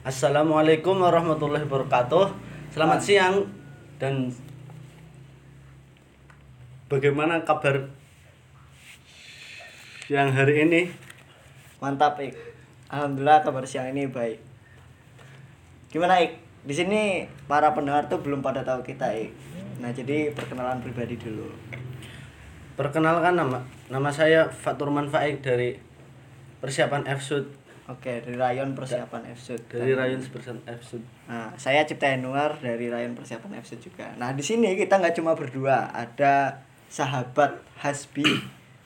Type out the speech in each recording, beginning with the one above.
Assalamualaikum warahmatullahi wabarakatuh. Selamat siang dan bagaimana kabar siang hari ini? Mantap, Ik. Alhamdulillah kabar siang ini baik. Gimana, Ik? Di sini para pendengar tuh belum pada tahu kita, Ik. Nah, jadi perkenalan pribadi dulu. Perkenalkan nama nama saya Faturman Faik dari persiapan FSUD Oke, dari Rayon Persiapan FSUD. dari Rayun Persiapan FSUD. Nah, saya Cipta Yanuar dari Rayon Persiapan FSUD juga. Nah, di sini kita nggak cuma berdua, ada sahabat Hasbi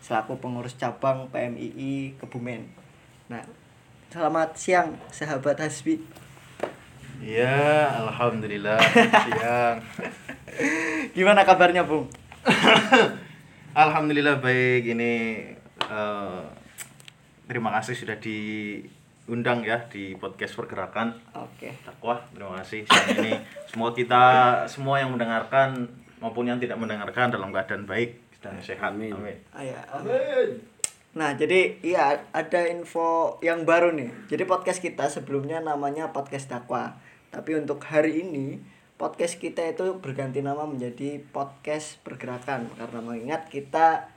selaku pengurus cabang PMII Kebumen. Nah, selamat siang sahabat Hasbi. Ya, alhamdulillah siang. Gimana kabarnya, Bung? alhamdulillah baik ini eh, terima kasih sudah diundang ya di podcast pergerakan Oke. dakwah. Terima kasih siang ini. Semoga kita semua yang mendengarkan maupun yang tidak mendengarkan dalam keadaan baik dan sehat. Amin. Amin. Ya. Nah, jadi iya ada info yang baru nih. Jadi podcast kita sebelumnya namanya podcast dakwah. Tapi untuk hari ini podcast kita itu berganti nama menjadi podcast pergerakan karena mengingat kita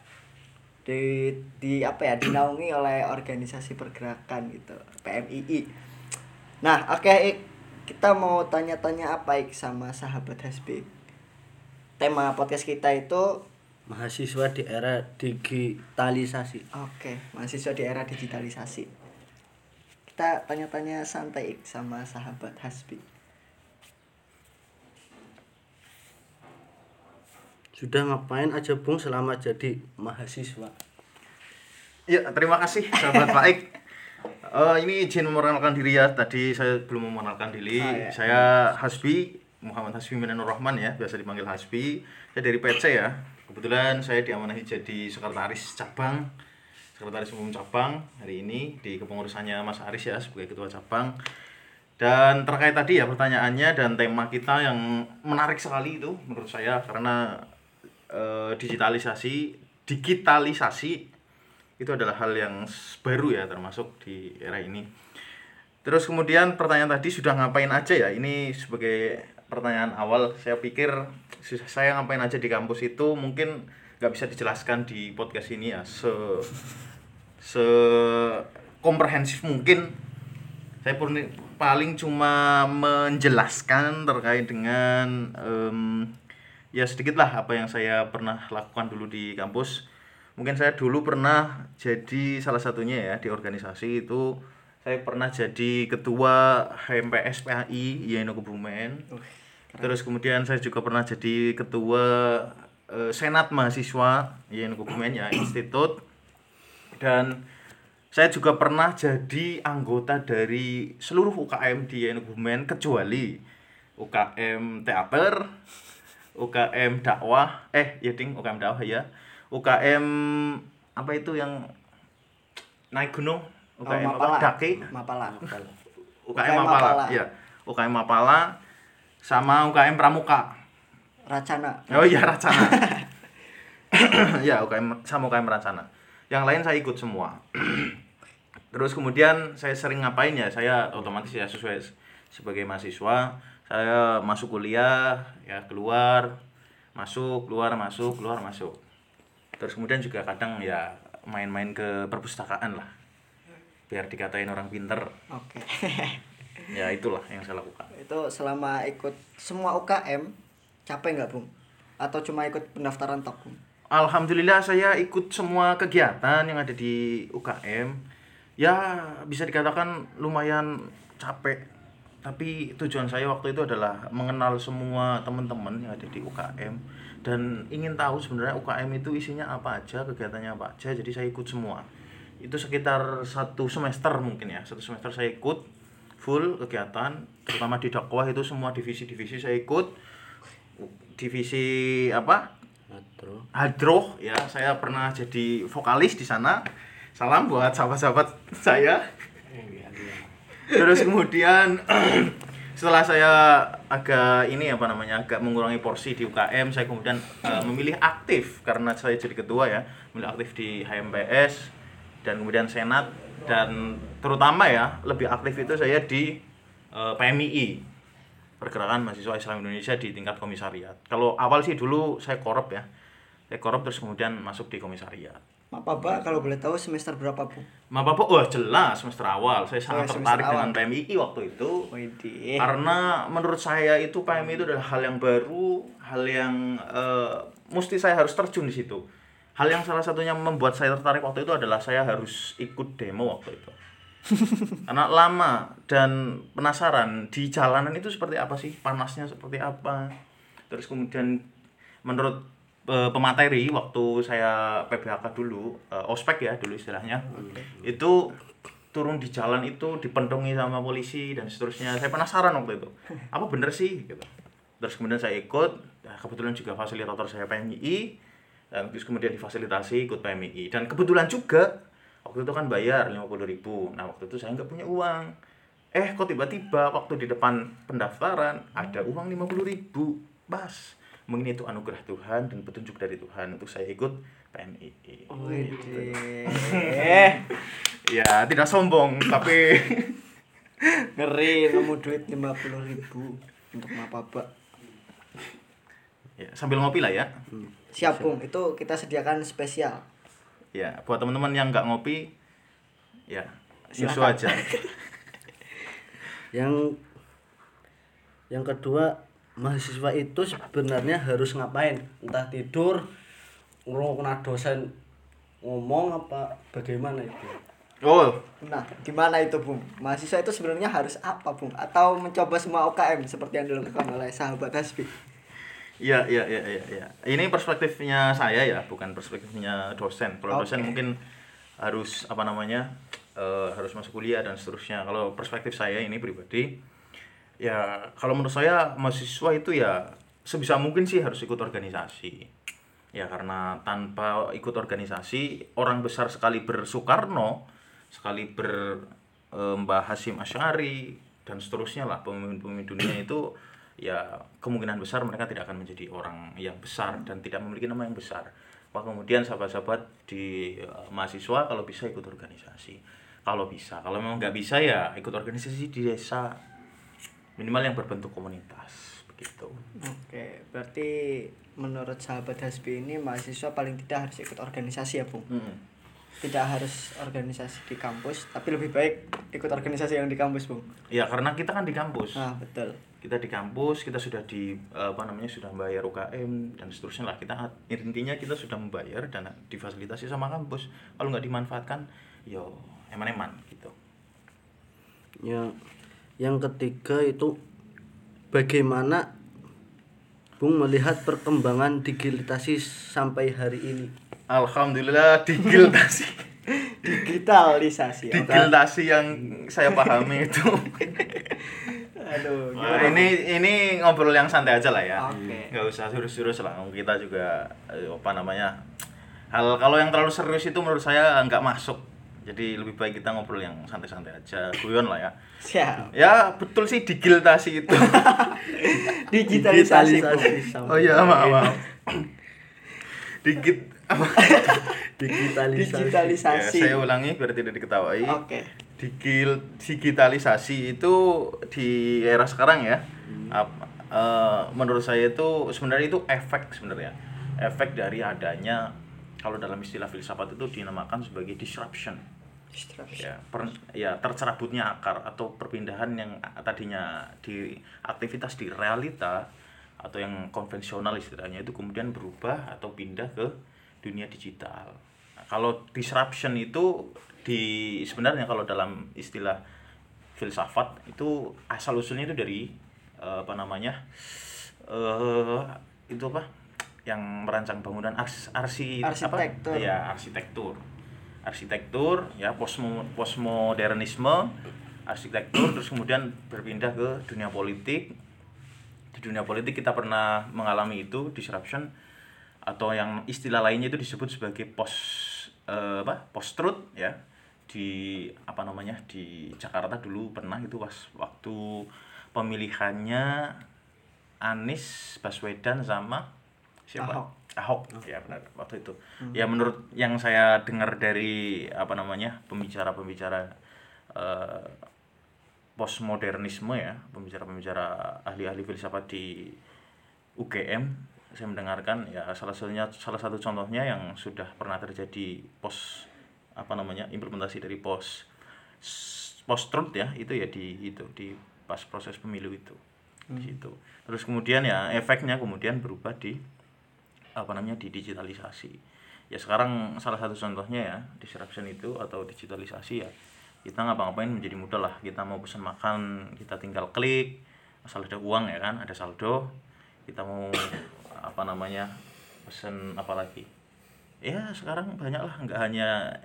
di di apa ya dinaungi oleh organisasi pergerakan gitu PMII. Nah, oke Ik. kita mau tanya-tanya apa Ik sama sahabat Hasbi. Tema podcast kita itu Mahasiswa di era digitalisasi. Oke, mahasiswa di era digitalisasi. Kita tanya-tanya santai Ik, sama sahabat Hasbi. Sudah ngapain aja Bung selama jadi mahasiswa? Ya, terima kasih sahabat Faik. Eh, ini izin memperkenalkan diri ya. Tadi saya belum memperkenalkan diri. Ah, ya. Saya Hasbi Muhammad Hasbi Minanur Rahman ya, biasa dipanggil Hasbi. Saya dari PC ya. Kebetulan saya diamanahi jadi sekretaris cabang, sekretaris umum cabang hari ini di kepengurusannya Mas Aris ya sebagai ketua cabang. Dan terkait tadi ya pertanyaannya dan tema kita yang menarik sekali itu menurut saya karena eh, digitalisasi digitalisasi itu adalah hal yang baru ya termasuk di era ini. Terus kemudian pertanyaan tadi sudah ngapain aja ya? Ini sebagai pertanyaan awal saya pikir saya ngapain aja di kampus itu mungkin nggak bisa dijelaskan di podcast ini ya se se komprehensif mungkin saya paling cuma menjelaskan terkait dengan em, ya sedikit lah apa yang saya pernah lakukan dulu di kampus. Mungkin saya dulu pernah jadi salah satunya ya di organisasi itu saya pernah jadi ketua HMPS PAI Yeno Kebumen. Terus kemudian saya juga pernah jadi ketua eh, senat mahasiswa Yeno Kebumen ya institut. Dan saya juga pernah jadi anggota dari seluruh UKM di Kebumen kecuali UKM teater, UKM dakwah, eh ya ding UKM dakwah ya, UKM apa itu yang naik gunung, UKM apa Mapala. daki, Mapala. UKM UKM Mapala, Mapala. ya UKM Mapala sama UKM Pramuka. Racana. Oh iya Racana. ya UKM sama UKM Racana. Yang lain saya ikut semua. Terus kemudian saya sering ngapain ya? Saya otomatis ya sesuai sebagai mahasiswa, saya masuk kuliah, ya keluar, masuk, keluar, masuk, keluar, masuk. Terus kemudian juga kadang ya main-main ke perpustakaan lah. Biar dikatain orang pinter. Oke. Ya itulah yang saya lakukan. itu selama ikut semua UKM capek nggak, Bung? Atau cuma ikut pendaftaran tok, Bung? Alhamdulillah saya ikut semua kegiatan yang ada di UKM. Ya bisa dikatakan lumayan capek. Tapi tujuan saya waktu itu adalah mengenal semua teman-teman yang ada di UKM dan ingin tahu sebenarnya UKM itu isinya apa aja, kegiatannya apa aja. Jadi saya ikut semua. Itu sekitar satu semester mungkin ya. Satu semester saya ikut full kegiatan, terutama di dakwah itu semua divisi-divisi saya ikut. Divisi apa? Hadroh ya saya pernah jadi vokalis di sana salam buat sahabat-sahabat saya terus kemudian setelah saya agak ini apa namanya agak mengurangi porsi di UKM saya kemudian eh, memilih aktif karena saya jadi ketua ya memilih aktif di HMPS dan kemudian senat dan terutama ya lebih aktif itu saya di eh, PMII Pergerakan Mahasiswa Islam Indonesia di tingkat komisariat. Kalau awal sih dulu saya korup ya. Saya korup terus kemudian masuk di komisariat. Mapaba kalau boleh tahu semester berapa, Bu? Mapapa wah jelas semester awal. Saya sangat Oh, tertarik awal. dengan PMII waktu itu. Widih. Karena menurut saya itu PMI itu adalah hal yang baru, hal yang eh, mesti saya harus terjun di situ. Hal yang salah satunya membuat saya tertarik waktu itu adalah saya harus ikut demo waktu itu. Karena lama dan penasaran di jalanan itu seperti apa sih, panasnya seperti apa. Terus kemudian menurut eh, pemateri waktu saya PBHK dulu, eh, ospek ya dulu istilahnya, itu turun di jalan itu dipentungi sama polisi dan seterusnya. Saya penasaran waktu itu, apa bener sih? Gitu. Terus kemudian saya ikut, nah, kebetulan juga fasilitator saya PMI, dan terus kemudian difasilitasi ikut PMI. Dan kebetulan juga waktu itu kan bayar 50.000 ribu. Nah waktu itu saya nggak punya uang. Eh kok tiba-tiba waktu di depan pendaftaran ada uang 50.000 ribu. Pas. Mungkin itu anugerah Tuhan dan petunjuk dari Tuhan untuk saya ikut PMI. Widih. Ya tidak sombong tapi Ngeri nemu duit 50.000 ribu untuk Mapaba. ya, sambil ngopi lah ya. Siap, Bung. Itu kita sediakan spesial. Ya buat teman-teman yang nggak ngopi ya susu aja. yang yang kedua mahasiswa itu sebenarnya harus ngapain entah tidur ngerungokna dosen ngomong apa bagaimana itu Oh Nah, gimana itu, Bung? Mahasiswa itu sebenarnya harus apa, Bung? Atau mencoba semua UKM seperti yang dilakukan oleh sahabat Hasbi? Iya, iya, iya, iya, iya. Ini perspektifnya saya ya, bukan perspektifnya dosen. Kalau dosen Oke. mungkin harus apa namanya? eh, harus masuk kuliah dan seterusnya. Kalau perspektif saya ini pribadi ya kalau menurut saya mahasiswa itu ya sebisa mungkin sih harus ikut organisasi. Ya karena tanpa ikut organisasi orang besar sekali bersoekarno, sekali ber eh, Mbah Hasim Asy'ari dan seterusnya lah pemimpin-pemimpin dunia itu ya kemungkinan besar mereka tidak akan menjadi orang yang besar dan tidak memiliki nama yang besar. Wah kemudian sahabat-sahabat di eh, mahasiswa kalau bisa ikut organisasi. Kalau bisa, kalau memang nggak bisa ya ikut organisasi di desa minimal yang berbentuk komunitas begitu. Oke, berarti menurut sahabat Hasbi ini mahasiswa paling tidak harus ikut organisasi ya, Bung? Mm-mm. Tidak harus organisasi di kampus, tapi lebih baik ikut organisasi yang di kampus, Bung. Ya karena kita kan di kampus. Nah, betul. kita di kampus kita sudah di apa namanya sudah membayar UKM dan seterusnya lah kita intinya kita sudah membayar dan difasilitasi sama kampus kalau nggak dimanfaatkan yo eman-eman gitu yang yang ketiga itu bagaimana Bung melihat perkembangan digitalisasi sampai hari ini? Alhamdulillah Digitalisasi. ya. digiltasi yang saya pahami itu. Aduh, Wah, ini ini ngobrol yang santai aja lah ya. Nggak usah serius-serius lah. Kita juga eh, apa namanya hal kalau yang terlalu serius itu menurut saya nggak masuk jadi lebih baik kita ngobrol yang santai-santai aja guyon lah ya Siap. Ya betul sih digiltasi itu. Digitalisasi. Oh iya maaf maaf. Digit apa? digitalisasi Ya, Digitalisasi. saya ulangi biar tidak diketahui. Oke. Digil digitalisasi itu di era sekarang ya. ap- eh, menurut saya itu sebenarnya itu efek sebenarnya. Efek dari adanya kalau dalam istilah filsafat itu dinamakan sebagai disruption. Ya, per- ya tercerabutnya akar atau perpindahan yang tadinya di aktivitas di realita atau yang konvensional istilahnya itu kemudian berubah atau pindah ke dunia digital. Nah, kalau disruption itu di sebenarnya kalau dalam istilah filsafat itu asal usulnya itu dari eh, apa namanya eh itu apa yang merancang bangunan ars, arsi Arsitektur. apa ya arsitektur arsitektur ya posmo postmodernisme arsitektur terus kemudian berpindah ke dunia politik. Di dunia politik kita pernah mengalami itu disruption atau yang istilah lainnya itu disebut sebagai post eh, apa post truth ya. Di apa namanya di Jakarta dulu pernah itu pas waktu pemilihannya Anies Baswedan sama siapa? Ahok. Ahok. Ya benar. Waktu itu. Ya menurut yang saya dengar dari apa namanya pembicara-pembicara eh, postmodernisme ya pembicara-pembicara ahli-ahli filsafat di UGM saya mendengarkan ya salah satunya salah satu contohnya yang sudah pernah terjadi post apa namanya implementasi dari post post truth ya itu ya di itu di pas proses pemilu itu. Di situ. Terus kemudian ya efeknya kemudian berubah di apa namanya di digitalisasi ya sekarang salah satu contohnya ya disruption itu atau digitalisasi ya kita ngapa-ngapain menjadi mudah lah. Kita mau pesan makan kita tinggal klik asal ada uang ya kan ada saldo kita mau apa namanya pesen apa lagi. Ya sekarang banyak lah nggak hanya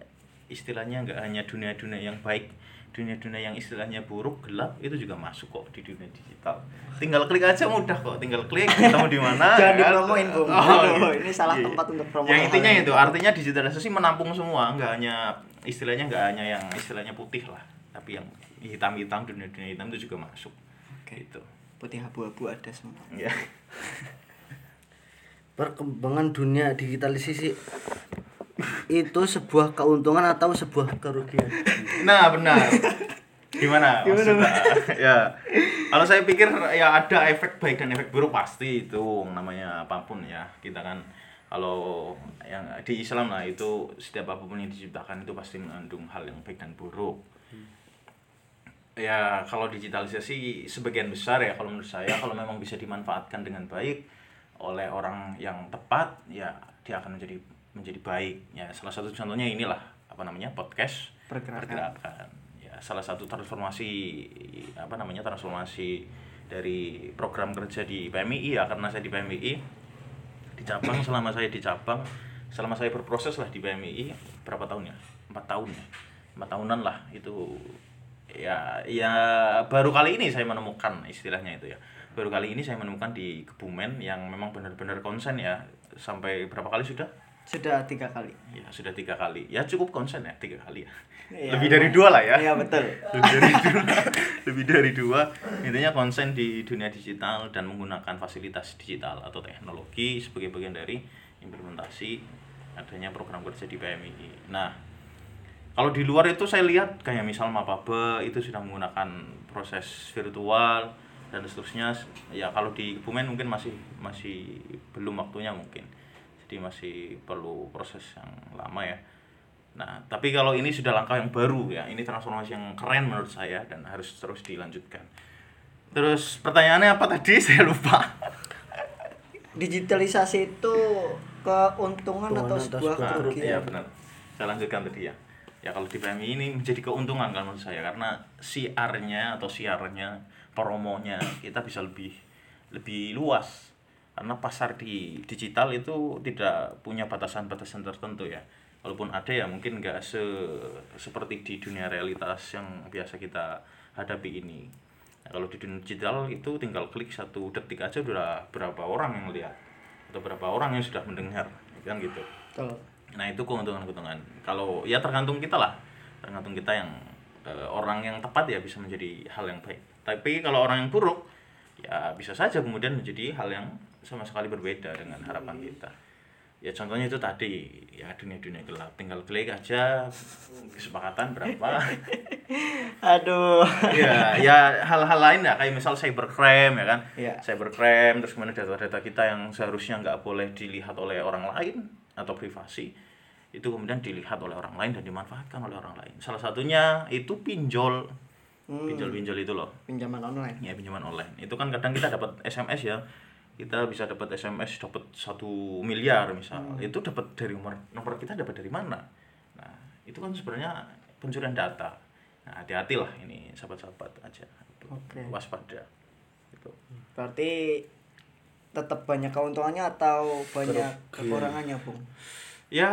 istilahnya nggak hanya dunia-dunia yang baik dunia-dunia yang istilahnya buruk gelap itu juga masuk kok di dunia digital tinggal klik aja mudah kok tinggal klik ketemu di mana Jangan ya kan? dipromoin, Bung. Oh, Aduh, ini salah iya. tempat untuk promo yang intinya itu artinya digitalisasi menampung semua nggak hanya istilahnya nggak hanya yang istilahnya putih lah tapi yang hitam-hitam dunia-dunia hitam itu juga masuk Oke. gitu putih abu-abu ada semua ya perkembangan dunia digitalisasi itu sebuah keuntungan atau sebuah kerugian Nah, benar. Gimana? Maksudnya, ya. Kalau saya pikir ya ada efek baik dan efek buruk pasti itu namanya apa pun ya. Kita kan kalau yang di Islam lah itu setiap apa pun yang diciptakan itu pasti mengandung hal yang baik dan buruk. Ya, kalau digitalisasi sebagian besar ya kalau menurut saya kalau memang bisa dimanfaatkan dengan baik oleh orang yang tepat ya dia akan menjadi menjadi baik. Ya, salah satu contohnya inilah apa namanya? podcast Pergerakan. pergerakan. Ya, salah satu transformasi apa namanya? transformasi dari program kerja di PMI ya karena saya di PMI di cabang selama saya di cabang selama saya berproses lah di PMI berapa tahun ya empat tahun ya empat tahunan lah itu ya ya baru kali ini saya menemukan istilahnya itu ya baru kali ini saya menemukan di Kebumen yang memang benar-benar konsen ya sampai berapa kali sudah sudah tiga kali. Ya sudah tiga kali. Ya cukup konsen ya tiga kali ya. Iya, lebih dari dua lah ya. Iya betul. Lebih dari dua. Lebih dari dua. Intinya konsen di dunia digital dan menggunakan fasilitas digital atau teknologi sebagai bagian dari implementasi adanya program kerja di PMI nah kalau di luar itu saya lihat kayak misal Mapabe itu sudah menggunakan proses virtual dan seterusnya. Ya kalau di Kebumen mungkin masih masih belum waktunya mungkin jadi masih perlu proses yang lama ya. Nah tapi kalau ini sudah langkah yang baru ya ini transformasi yang keren menurut saya dan harus terus dilanjutkan. Terus pertanyaannya apa tadi? Saya lupa. Digitalisasi itu keuntungan atau sebuah kerugian? Iya benar. Saya lanjutkan tadi ya. Ya kalau di PMI ini menjadi keuntungan kan menurut saya karena siarnya atau siarnya promonya kita bisa lebih lebih luas karena pasar di digital itu tidak punya batasan-batasan tertentu ya walaupun ada ya mungkin nggak se seperti di dunia realitas yang biasa kita hadapi ini Nah, kalau di dunia digital itu tinggal klik satu detik aja udah berapa orang yang lihat atau berapa orang yang sudah mendengar kan gitu Betul. Nah itu keuntungan-keuntungan. Kalau ya tergantung kita lah, tergantung kita yang eh, orang yang tepat ya bisa menjadi hal yang baik. Tapi kalau orang yang buruk ya bisa saja kemudian menjadi hal yang sama sekali berbeda dengan harapan kita. Ya contohnya itu tadi ya dunia-dunia gelap, tinggal klik aja kesepakatan berapa. aduh ya ya hal-hal lain ya kayak misal cybercrime ya kan. Iya. Cybercrime terus kemudian data-data kita yang seharusnya nggak boleh dilihat oleh orang lain atau privasi itu kemudian dilihat oleh orang lain dan dimanfaatkan oleh orang lain. Salah satunya itu pinjol. Hmm. Pinjol-pinjol itu loh. pinjaman online Ya pinjaman online. Itu kan kadang kita dapat SMS ya. Kita bisa dapat SMS dapat satu miliar misal. Itu dapat dari nomor nomor kita dapat dari mana? Nah, itu kan sebenarnya pencurian data. Nah, hati-hatilah ini sahabat-sahabat aja. Oke. Waspada. Gitu. berarti tetap banyak keuntungannya atau banyak kekurangannya bung ya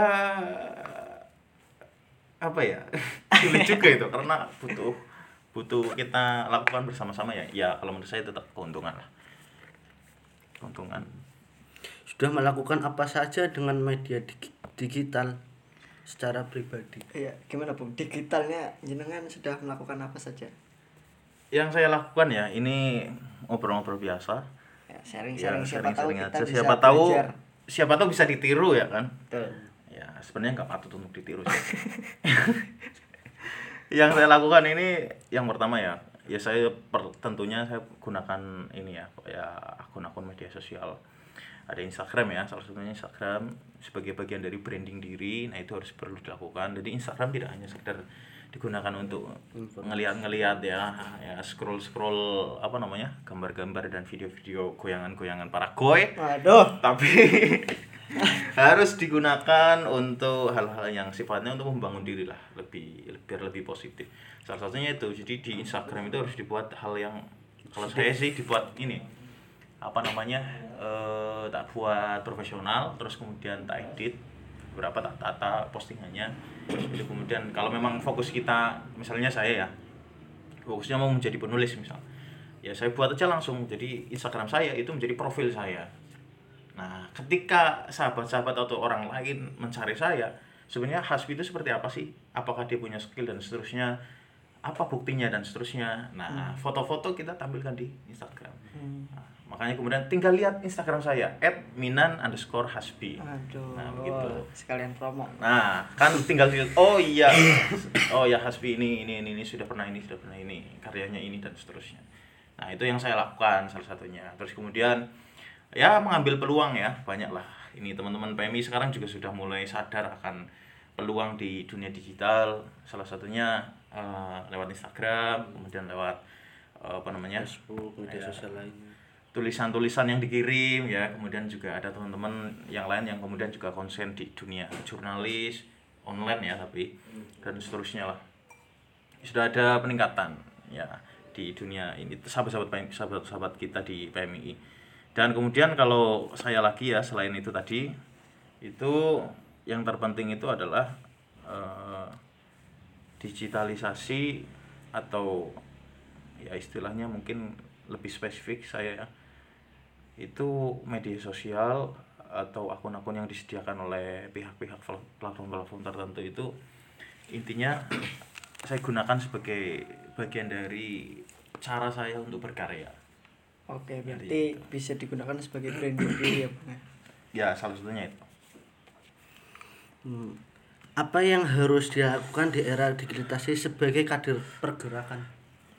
apa ya sulit juga itu karena butuh butuh kita lakukan bersama-sama ya ya kalau menurut saya tetap keuntungan lah keuntungan. Sudah melakukan apa saja dengan media dig- digital secara pribadi? Iya gimana bung? Digitalnya jenengan sudah melakukan apa saja? Yang saya lakukan ya ini ngobrol-ngobrol biasa. Ya, sharing ya sharing siapa tahu sharing-sharing kita aja. bisa siapa tahu belajar. siapa tahu bisa ditiru ya kan? Betul. ya sebenarnya nggak patut untuk ditiru sih. yang saya lakukan ini yang pertama ya ya saya per, tentunya saya gunakan ini ya ya akun-akun media sosial. Ada Instagram ya salah satunya Instagram sebagai bagian dari branding diri. Nah itu harus perlu dilakukan. Jadi Instagram tidak hanya sekedar digunakan untuk ngelihat-ngelihat ya ya scroll scroll apa namanya gambar-gambar dan video-video goyangan-goyangan para goy. Waduh. tapi harus digunakan untuk hal-hal yang sifatnya untuk membangun diri lah lebih biar lebih positif. Salah satunya itu jadi di Instagram itu harus dibuat hal yang kalau saya sih dibuat ini apa namanya eh, tak buat profesional terus kemudian tak edit berapa tak tata postingannya. Itu kemudian kalau memang fokus kita misalnya saya ya fokusnya mau menjadi penulis misal ya saya buat aja langsung. Jadi Instagram saya itu menjadi profil saya nah ketika sahabat-sahabat atau orang lain mencari saya sebenarnya Hasbi itu seperti apa sih apakah dia punya skill dan seterusnya apa buktinya dan seterusnya nah foto-foto kita tampilkan di Instagram Nah, makanya kemudian tinggal lihat Instagram saya @minan underscore hasbi Aduh. Nah, begitu. Sekalian promo. Nah, kan tinggal dilihat, oh iya, oh ya Hasbi ini, ini, ini, ini, sudah pernah ini, sudah pernah ini, karyanya ini, dan seterusnya. Nah, itu yang saya lakukan salah satunya. Terus kemudian, ya mengambil peluang ya, banyak lah. Ini teman-teman PMI sekarang juga sudah mulai sadar akan peluang di dunia digital. Salah satunya eh, lewat Instagram, kemudian lewat eh, apa namanya? Facebook media Ya. sosial lainnya tulisan-tulisan yang dikirim ya kemudian juga ada teman-teman yang lain yang kemudian juga konsen di dunia jurnalis online ya tapi dan seterusnya lah sudah ada peningkatan ya di dunia ini sahabat-sahabat sahabat-sahabat kita di PMI dan kemudian kalau saya lagi ya selain itu tadi itu yang terpenting itu adalah eh, digitalisasi atau ya istilahnya mungkin lebih spesifik saya ya itu media sosial atau akun-akun yang disediakan oleh pihak-pihak pl- platform-platform tertentu itu intinya saya gunakan sebagai bagian dari cara saya untuk berkarya Oke, berarti bisa digunakan sebagai branding diri ya, Bang. ya? ya salah satunya itu Hmm. apa yang harus dilakukan di era digitalisasi sebagai kader pergerakan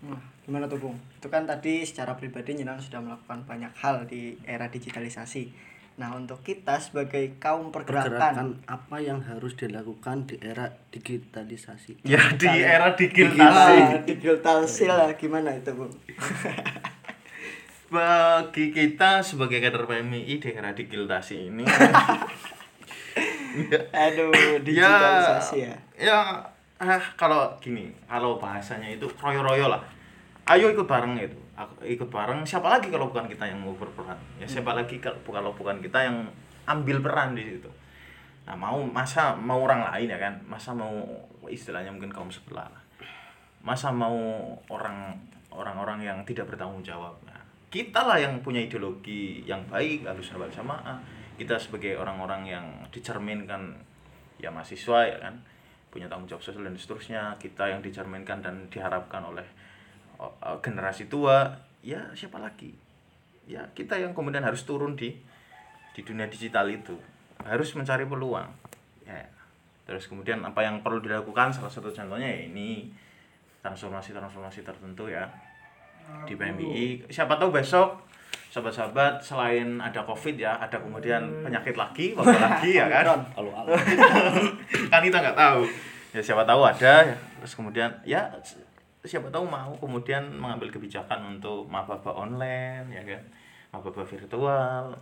Nah, gimana tuh, Bung? Itu kan tadi secara pribadi Nyinan sudah melakukan banyak hal di era digitalisasi. Nah, untuk kita sebagai kaum pergerakan, pergerakan apa yang harus dilakukan di era digitalisasi ya di era digitalisasi digitalisasi lah gimana itu, Bung? bagi kita sebagai kader PMI di era digitalisasi ini. Aduh, digitalisasi ya. ya. ah, kalau gini kalau bahasanya itu royo-royo lah. Ayo ikut bareng itu Aku- ikut bareng siapa lagi kalau bukan kita yang mau berperan ya siapa lagi kalau kalau bukan kita yang ambil peran di situ. Nah mau masa mau orang lain ya kan? Masa mau istilahnya mungkin kaum sebelah lah. Masa mau orang orang-orang yang tidak bertanggung jawab kita lah yang punya ideologi yang baik harus bersamaan kita sebagai orang-orang yang dicerminkan ya mahasiswa ya kan punya tanggung jawab sosial dan seterusnya kita yang dicerminkan dan diharapkan oleh uh, generasi tua ya siapa lagi? Ya kita yang kemudian harus turun di di dunia digital itu. Harus mencari peluang ya. Terus kemudian apa yang perlu dilakukan salah satu contohnya ya ini transformasi-transformasi tertentu ya di PMI siapa tahu besok sahabat-sahabat selain ada covid ya ada kemudian penyakit lagi wabah lagi ya kan? Kalau kan kita nggak tahu. Ya siapa tahu ada ya. terus kemudian ya siapa tahu mau kemudian mengambil kebijakan untuk maba online ya kan? Maba virtual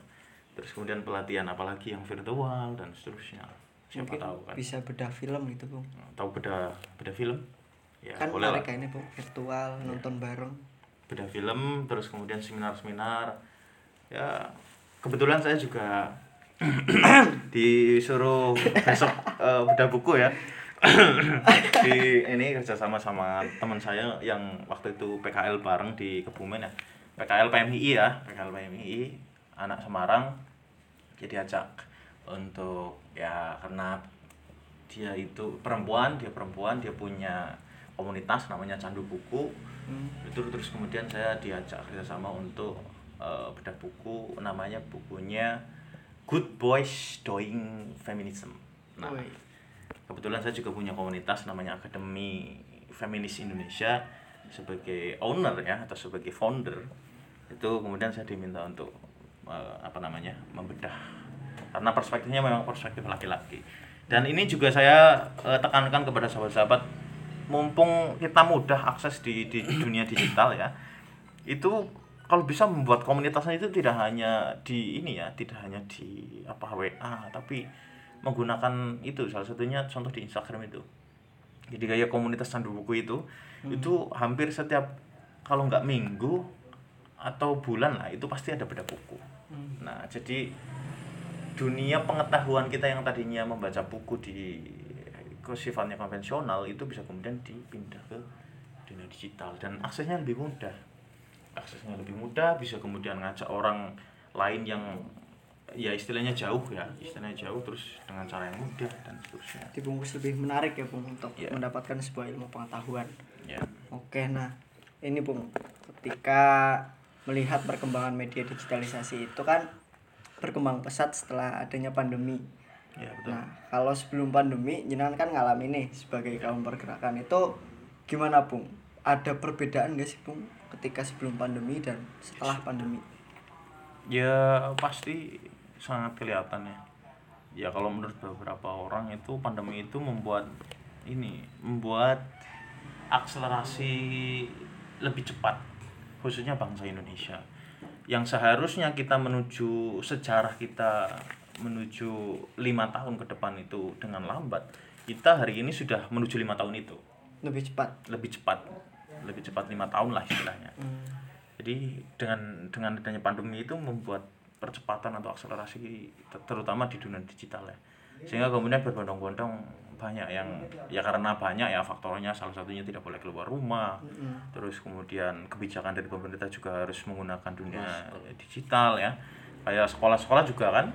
terus kemudian pelatihan apalagi yang virtual dan seterusnya. Siapa Mungkin tahu kan? bisa bedah film gitu, Bung. tahu beda beda film? Ya kan boleh lah. menarik ini, Bung, virtual, nonton bareng. Beda film terus kemudian seminar-seminar. Ya kebetulan saya juga disuruh besok eh, bedah buku ya. Di ini kerjasama sama teman saya yang waktu itu PKL bareng di Kebumen ya. PKL PMI ya PKL PMI anak Semarang. Jadi ajak untuk ya karena dia itu perempuan dia perempuan dia punya komunitas namanya Candu Buku Hmm. itu terus kemudian saya diajak kerjasama untuk eh, bedah buku namanya bukunya Good Boys Doing Feminism. Nah kebetulan saya juga punya komunitas namanya Akademi Feminis Indonesia sebagai owner ya atau sebagai founder. Itu kemudian saya diminta untuk eh, apa namanya membedah. Karena perspektifnya memang perspektif laki-laki. Dan ini juga saya eh, tekankan kepada sahabat-sahabat mumpung kita mudah akses di, di dunia digital ya itu kalau bisa membuat komunitasnya itu tidak hanya di ini ya tidak hanya di apa WA tapi menggunakan itu. Salah satunya contoh di Instagram itu. Jadi kayak komunitas candu buku itu itu hampir setiap kalau nggak minggu atau bulan lah itu pasti ada beda buku. Nah jadi dunia pengetahuan kita yang tadinya membaca buku di ke sifatnya konvensional itu bisa kemudian dipindah ke dunia digital dan aksesnya lebih mudah aksesnya lebih mudah bisa kemudian ngajak orang lain yang ya istilahnya jauh ya istilahnya jauh terus dengan cara yang mudah dan seterusnya dibungkus lebih menarik ya Bung untuk Iya. mendapatkan sebuah ilmu pengetahuan. ya Oke, nah ini Bung, ketika melihat perkembangan media digitalisasi itu kan berkembang pesat setelah adanya pandemi. Ya betul. Nah, kalau sebelum pandemi, jenengan kan ngalami nih sebagai kaum pergerakan. Itu gimana Bung? Ada perbedaan gak sih Bung ketika sebelum pandemi dan setelah pandemi? ya pasti sangat kelihatan ya. Ya kalau menurut beberapa orang itu pandemi itu membuat ini membuat akselerasi lebih cepat khususnya bangsa Indonesia. Yang seharusnya kita menuju sejarah kita menuju lima tahun ke depan itu dengan lambat kita hari ini sudah menuju lima tahun itu. Lebih cepat. lebih cepat. Lebih cepat lima tahun lah istilahnya. Hmm. jadi dengan dengan adanya pandemi itu membuat percepatan atau akselerasi ter- terutama di dunia digital ya. Sehingga kemudian berbondong-bondong banyak yang ya karena banyak ya faktornya salah satunya tidak boleh keluar rumah. Terus kemudian kebijakan dari pemerintah juga harus menggunakan dunia digital ya. Kayak sekolah-sekolah juga kan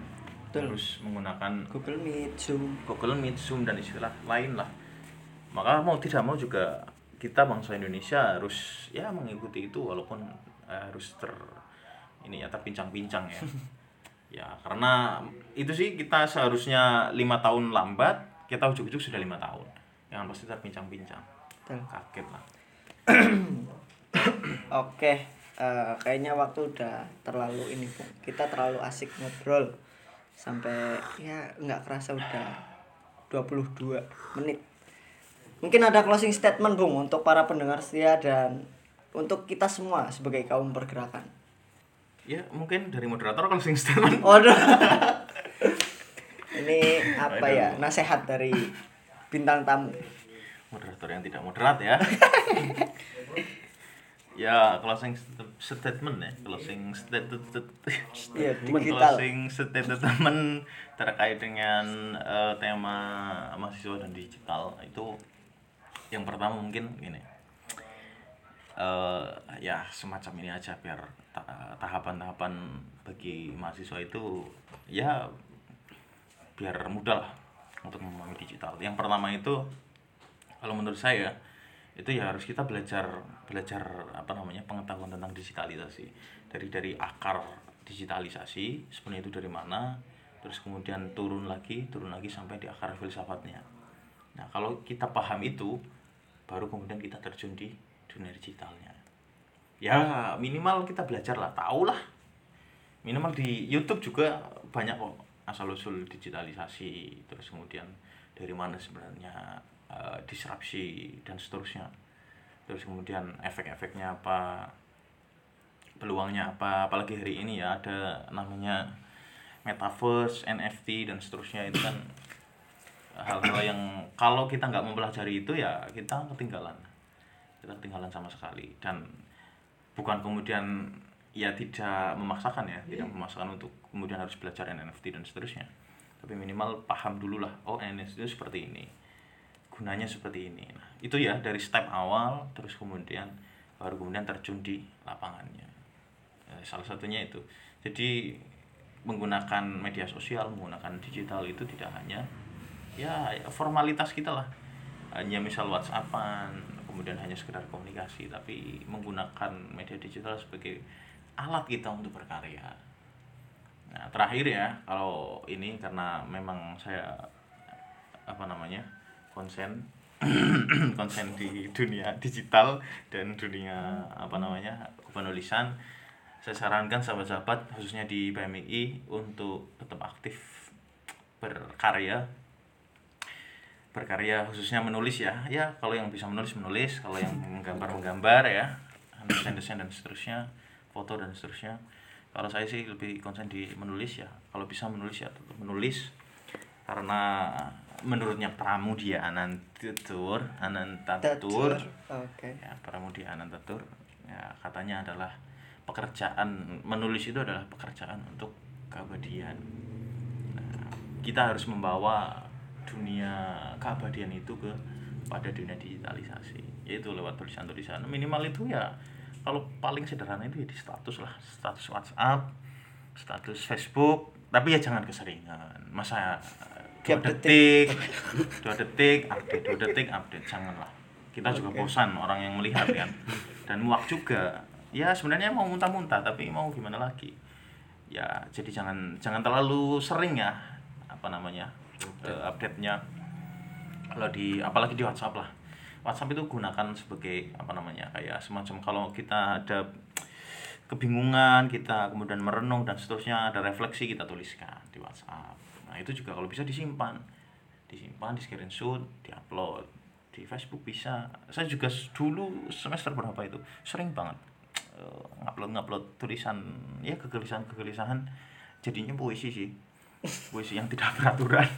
harus menggunakan Google Meet, Zoom. Google Meet, Zoom dan istilah lain lah. Maka mau tidak mau juga kita bangsa Indonesia harus ya mengikuti itu walaupun eh, harus ter ini ya terpincang-pincang ya. ya karena itu sih kita seharusnya lima tahun lambat kita ujuk-ujuk sudah lima tahun. Yang pasti terpincang-pincang. Kaget lah. Oke, eh, kayaknya waktu udah terlalu ini. Kita terlalu asik ngobrol sampai ya nggak kerasa udah 22 menit. Mungkin ada closing statement Bung untuk para pendengar setia dan untuk kita semua sebagai kaum pergerakan. Ya mungkin dari moderator kalau sing statement. Oh, ini apa ya? Nasihat dari bintang tamu. moderator yang tidak moderat ya. ya closing st- statement ya closing statement Iya, closing statement terkait dengan eh, tema mahasiswa dan digital. Itu yang pertama mungkin gini. Eh ya semacam ini aja biar ta- tahapan-tahapan bagi mahasiswa itu ya biar mudah lah untuk memahami digital. Yang pertama itu kalau menurut saya itu ya harus kita belajar belajar apa namanya pengetahuan tentang digitalisasi. Dari dari akar digitalisasi sebenarnya itu dari mana terus kemudian turun lagi turun lagi sampai di akar filsafatnya. Nah kalau kita paham itu baru kemudian kita terjun di dunia digitalnya. Ya minimal kita belajar lah tahu lah minimal di YouTube juga banyak kok asal usul digitalisasi terus kemudian dari mana sebenarnya eh, disrupsi dan seterusnya. Terus kemudian efek-efeknya apa peluangnya apa apalagi hari ini ya ada namanya metaverse NFT dan seterusnya itu kan hal-hal yang kalau kita nggak mempelajari itu ya kita ketinggalan. Kita ketinggalan sama sekali. Dan bukan kemudian ya tidak memaksakan ya tidak memaksakan untuk kemudian harus belajar NFT dan seterusnya. Tapi minimal paham dulu lah oh NFT itu seperti ini gunanya seperti ini. Nah itu ya dari step awal terus kemudian baru kemudian terjun di lapangannya. Eh, salah satunya itu. Jadi menggunakan media sosial menggunakan digital itu tidak hanya ya formalitas kita lah. Hanya misal WhatsAppan kemudian hanya sekedar komunikasi tapi menggunakan media digital sebagai alat kita untuk berkarya. Nah terakhir ya kalau ini karena memang saya apa namanya konsen. Konsen di dunia digital dan dunia apa namanya penulisan saya sarankan sahabat-sahabat khususnya di BMI untuk tetap aktif berkarya. Berkarya khususnya menulis ya. Ya kalau yang bisa menulis menulis. Kalau yang menggambar menggambar ya. Desain desain dan seterusnya. Foto dan seterusnya. Kalau saya sih lebih konsen di menulis ya. Kalau bisa menulis ya tetap menulis. Karena menurutnya Pramudia Anantatur Anantatur. Oke. ya Pramudia Anantatur ya katanya adalah pekerjaan menulis itu adalah pekerjaan untuk keabadian. Nah, kita harus membawa dunia keabadian itu ke pada dunia digitalisasi. Yaitu lewat tulisan-tulisan. Minimal itu ya kalau paling sederhana itu ya di status lah. Status WhatsApp status Facebook. Tapi ya jangan keseringan. Masa dua detik. dua detik update dua detik update. Janganlah. Kita juga bosan orang yang melihat kan. Dan muak juga. Ya sebenarnya mau muntah-muntah tapi mau gimana lagi? Ya jadi jangan jangan terlalu sering ya apa namanya eh, update-nya. Kalau di apalagi di WhatsApp lah. WhatsApp itu gunakan sebagai apa namanya kayak semacam kalau kita ada kebingungan kita kemudian merenung dan seterusnya ada refleksi kita tuliskan di WhatsApp nah itu juga kalau bisa disimpan. Disimpan di screenshot diupload. Di Facebook bisa. Saya juga dulu semester berapa itu sering banget eh, ngupload ngupload tulisan ya kegelisahan kegelisahan jadinya puisi sih. Puisi yang tidak beraturan.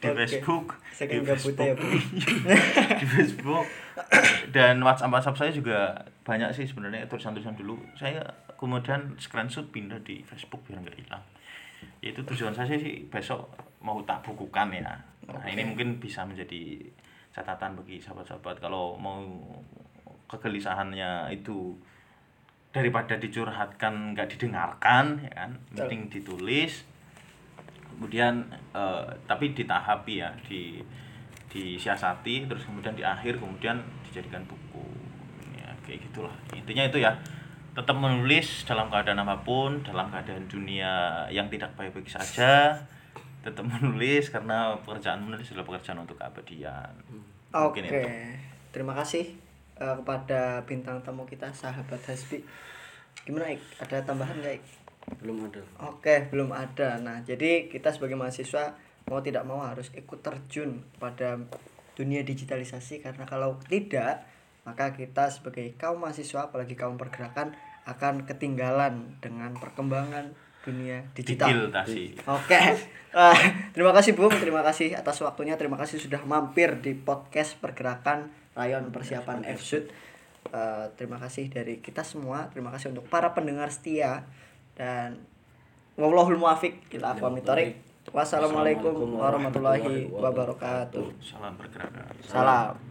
Di Oke. Facebook di gabutnya ya, Bu. di Facebook. Dan WhatsApp WhatsApp saya juga banyak sih sebenarnya tulisan-tulisan dulu. Saya kemudian screenshot pindah di Facebook biar nggak hilang itu tujuan saya sih besok mau tak bukukan ya. Nah ini mungkin bisa menjadi catatan bagi sahabat-sahabat. Kalau mau kegelisahannya itu daripada dicurhatkan nggak didengarkan ya kan? Penting ditulis. Kemudian eh, tapi ditahapi ya di disiasati terus kemudian di akhir kemudian dijadikan buku. Ya kayak gitulah. Intinya itu ya tetap menulis dalam keadaan apa pun dalam keadaan dunia yang tidak baik-baik saja tetap menulis karena pekerjaan menulis adalah pekerjaan untuk keabadian Oke. mungkin itu Terima kasih eh, kepada bintang tamu kita sahabat Hasbi. Gimana Ik? Ada tambahan nggak Ik? belum ada Oke, belum ada. Nah, jadi kita sebagai mahasiswa mau tidak mau harus ikut terjun pada dunia digitalisasi karena kalau tidak, maka kita sebagai kaum mahasiswa apalagi kaum pergerakan akan ketinggalan dengan perkembangan dunia digital. Oke. Ah, terima kasih Bung, terima kasih atas waktunya, terima kasih sudah mampir di podcast pergerakan Rayon Persiapan FSUD. Eh, terima kasih dari kita semua, terima kasih untuk para pendengar setia dan wallahul muwafiq ila aqwamit thoriq. Wassalamualaikum warahmatullahi wabarakatuh. salam pergerakan Salam.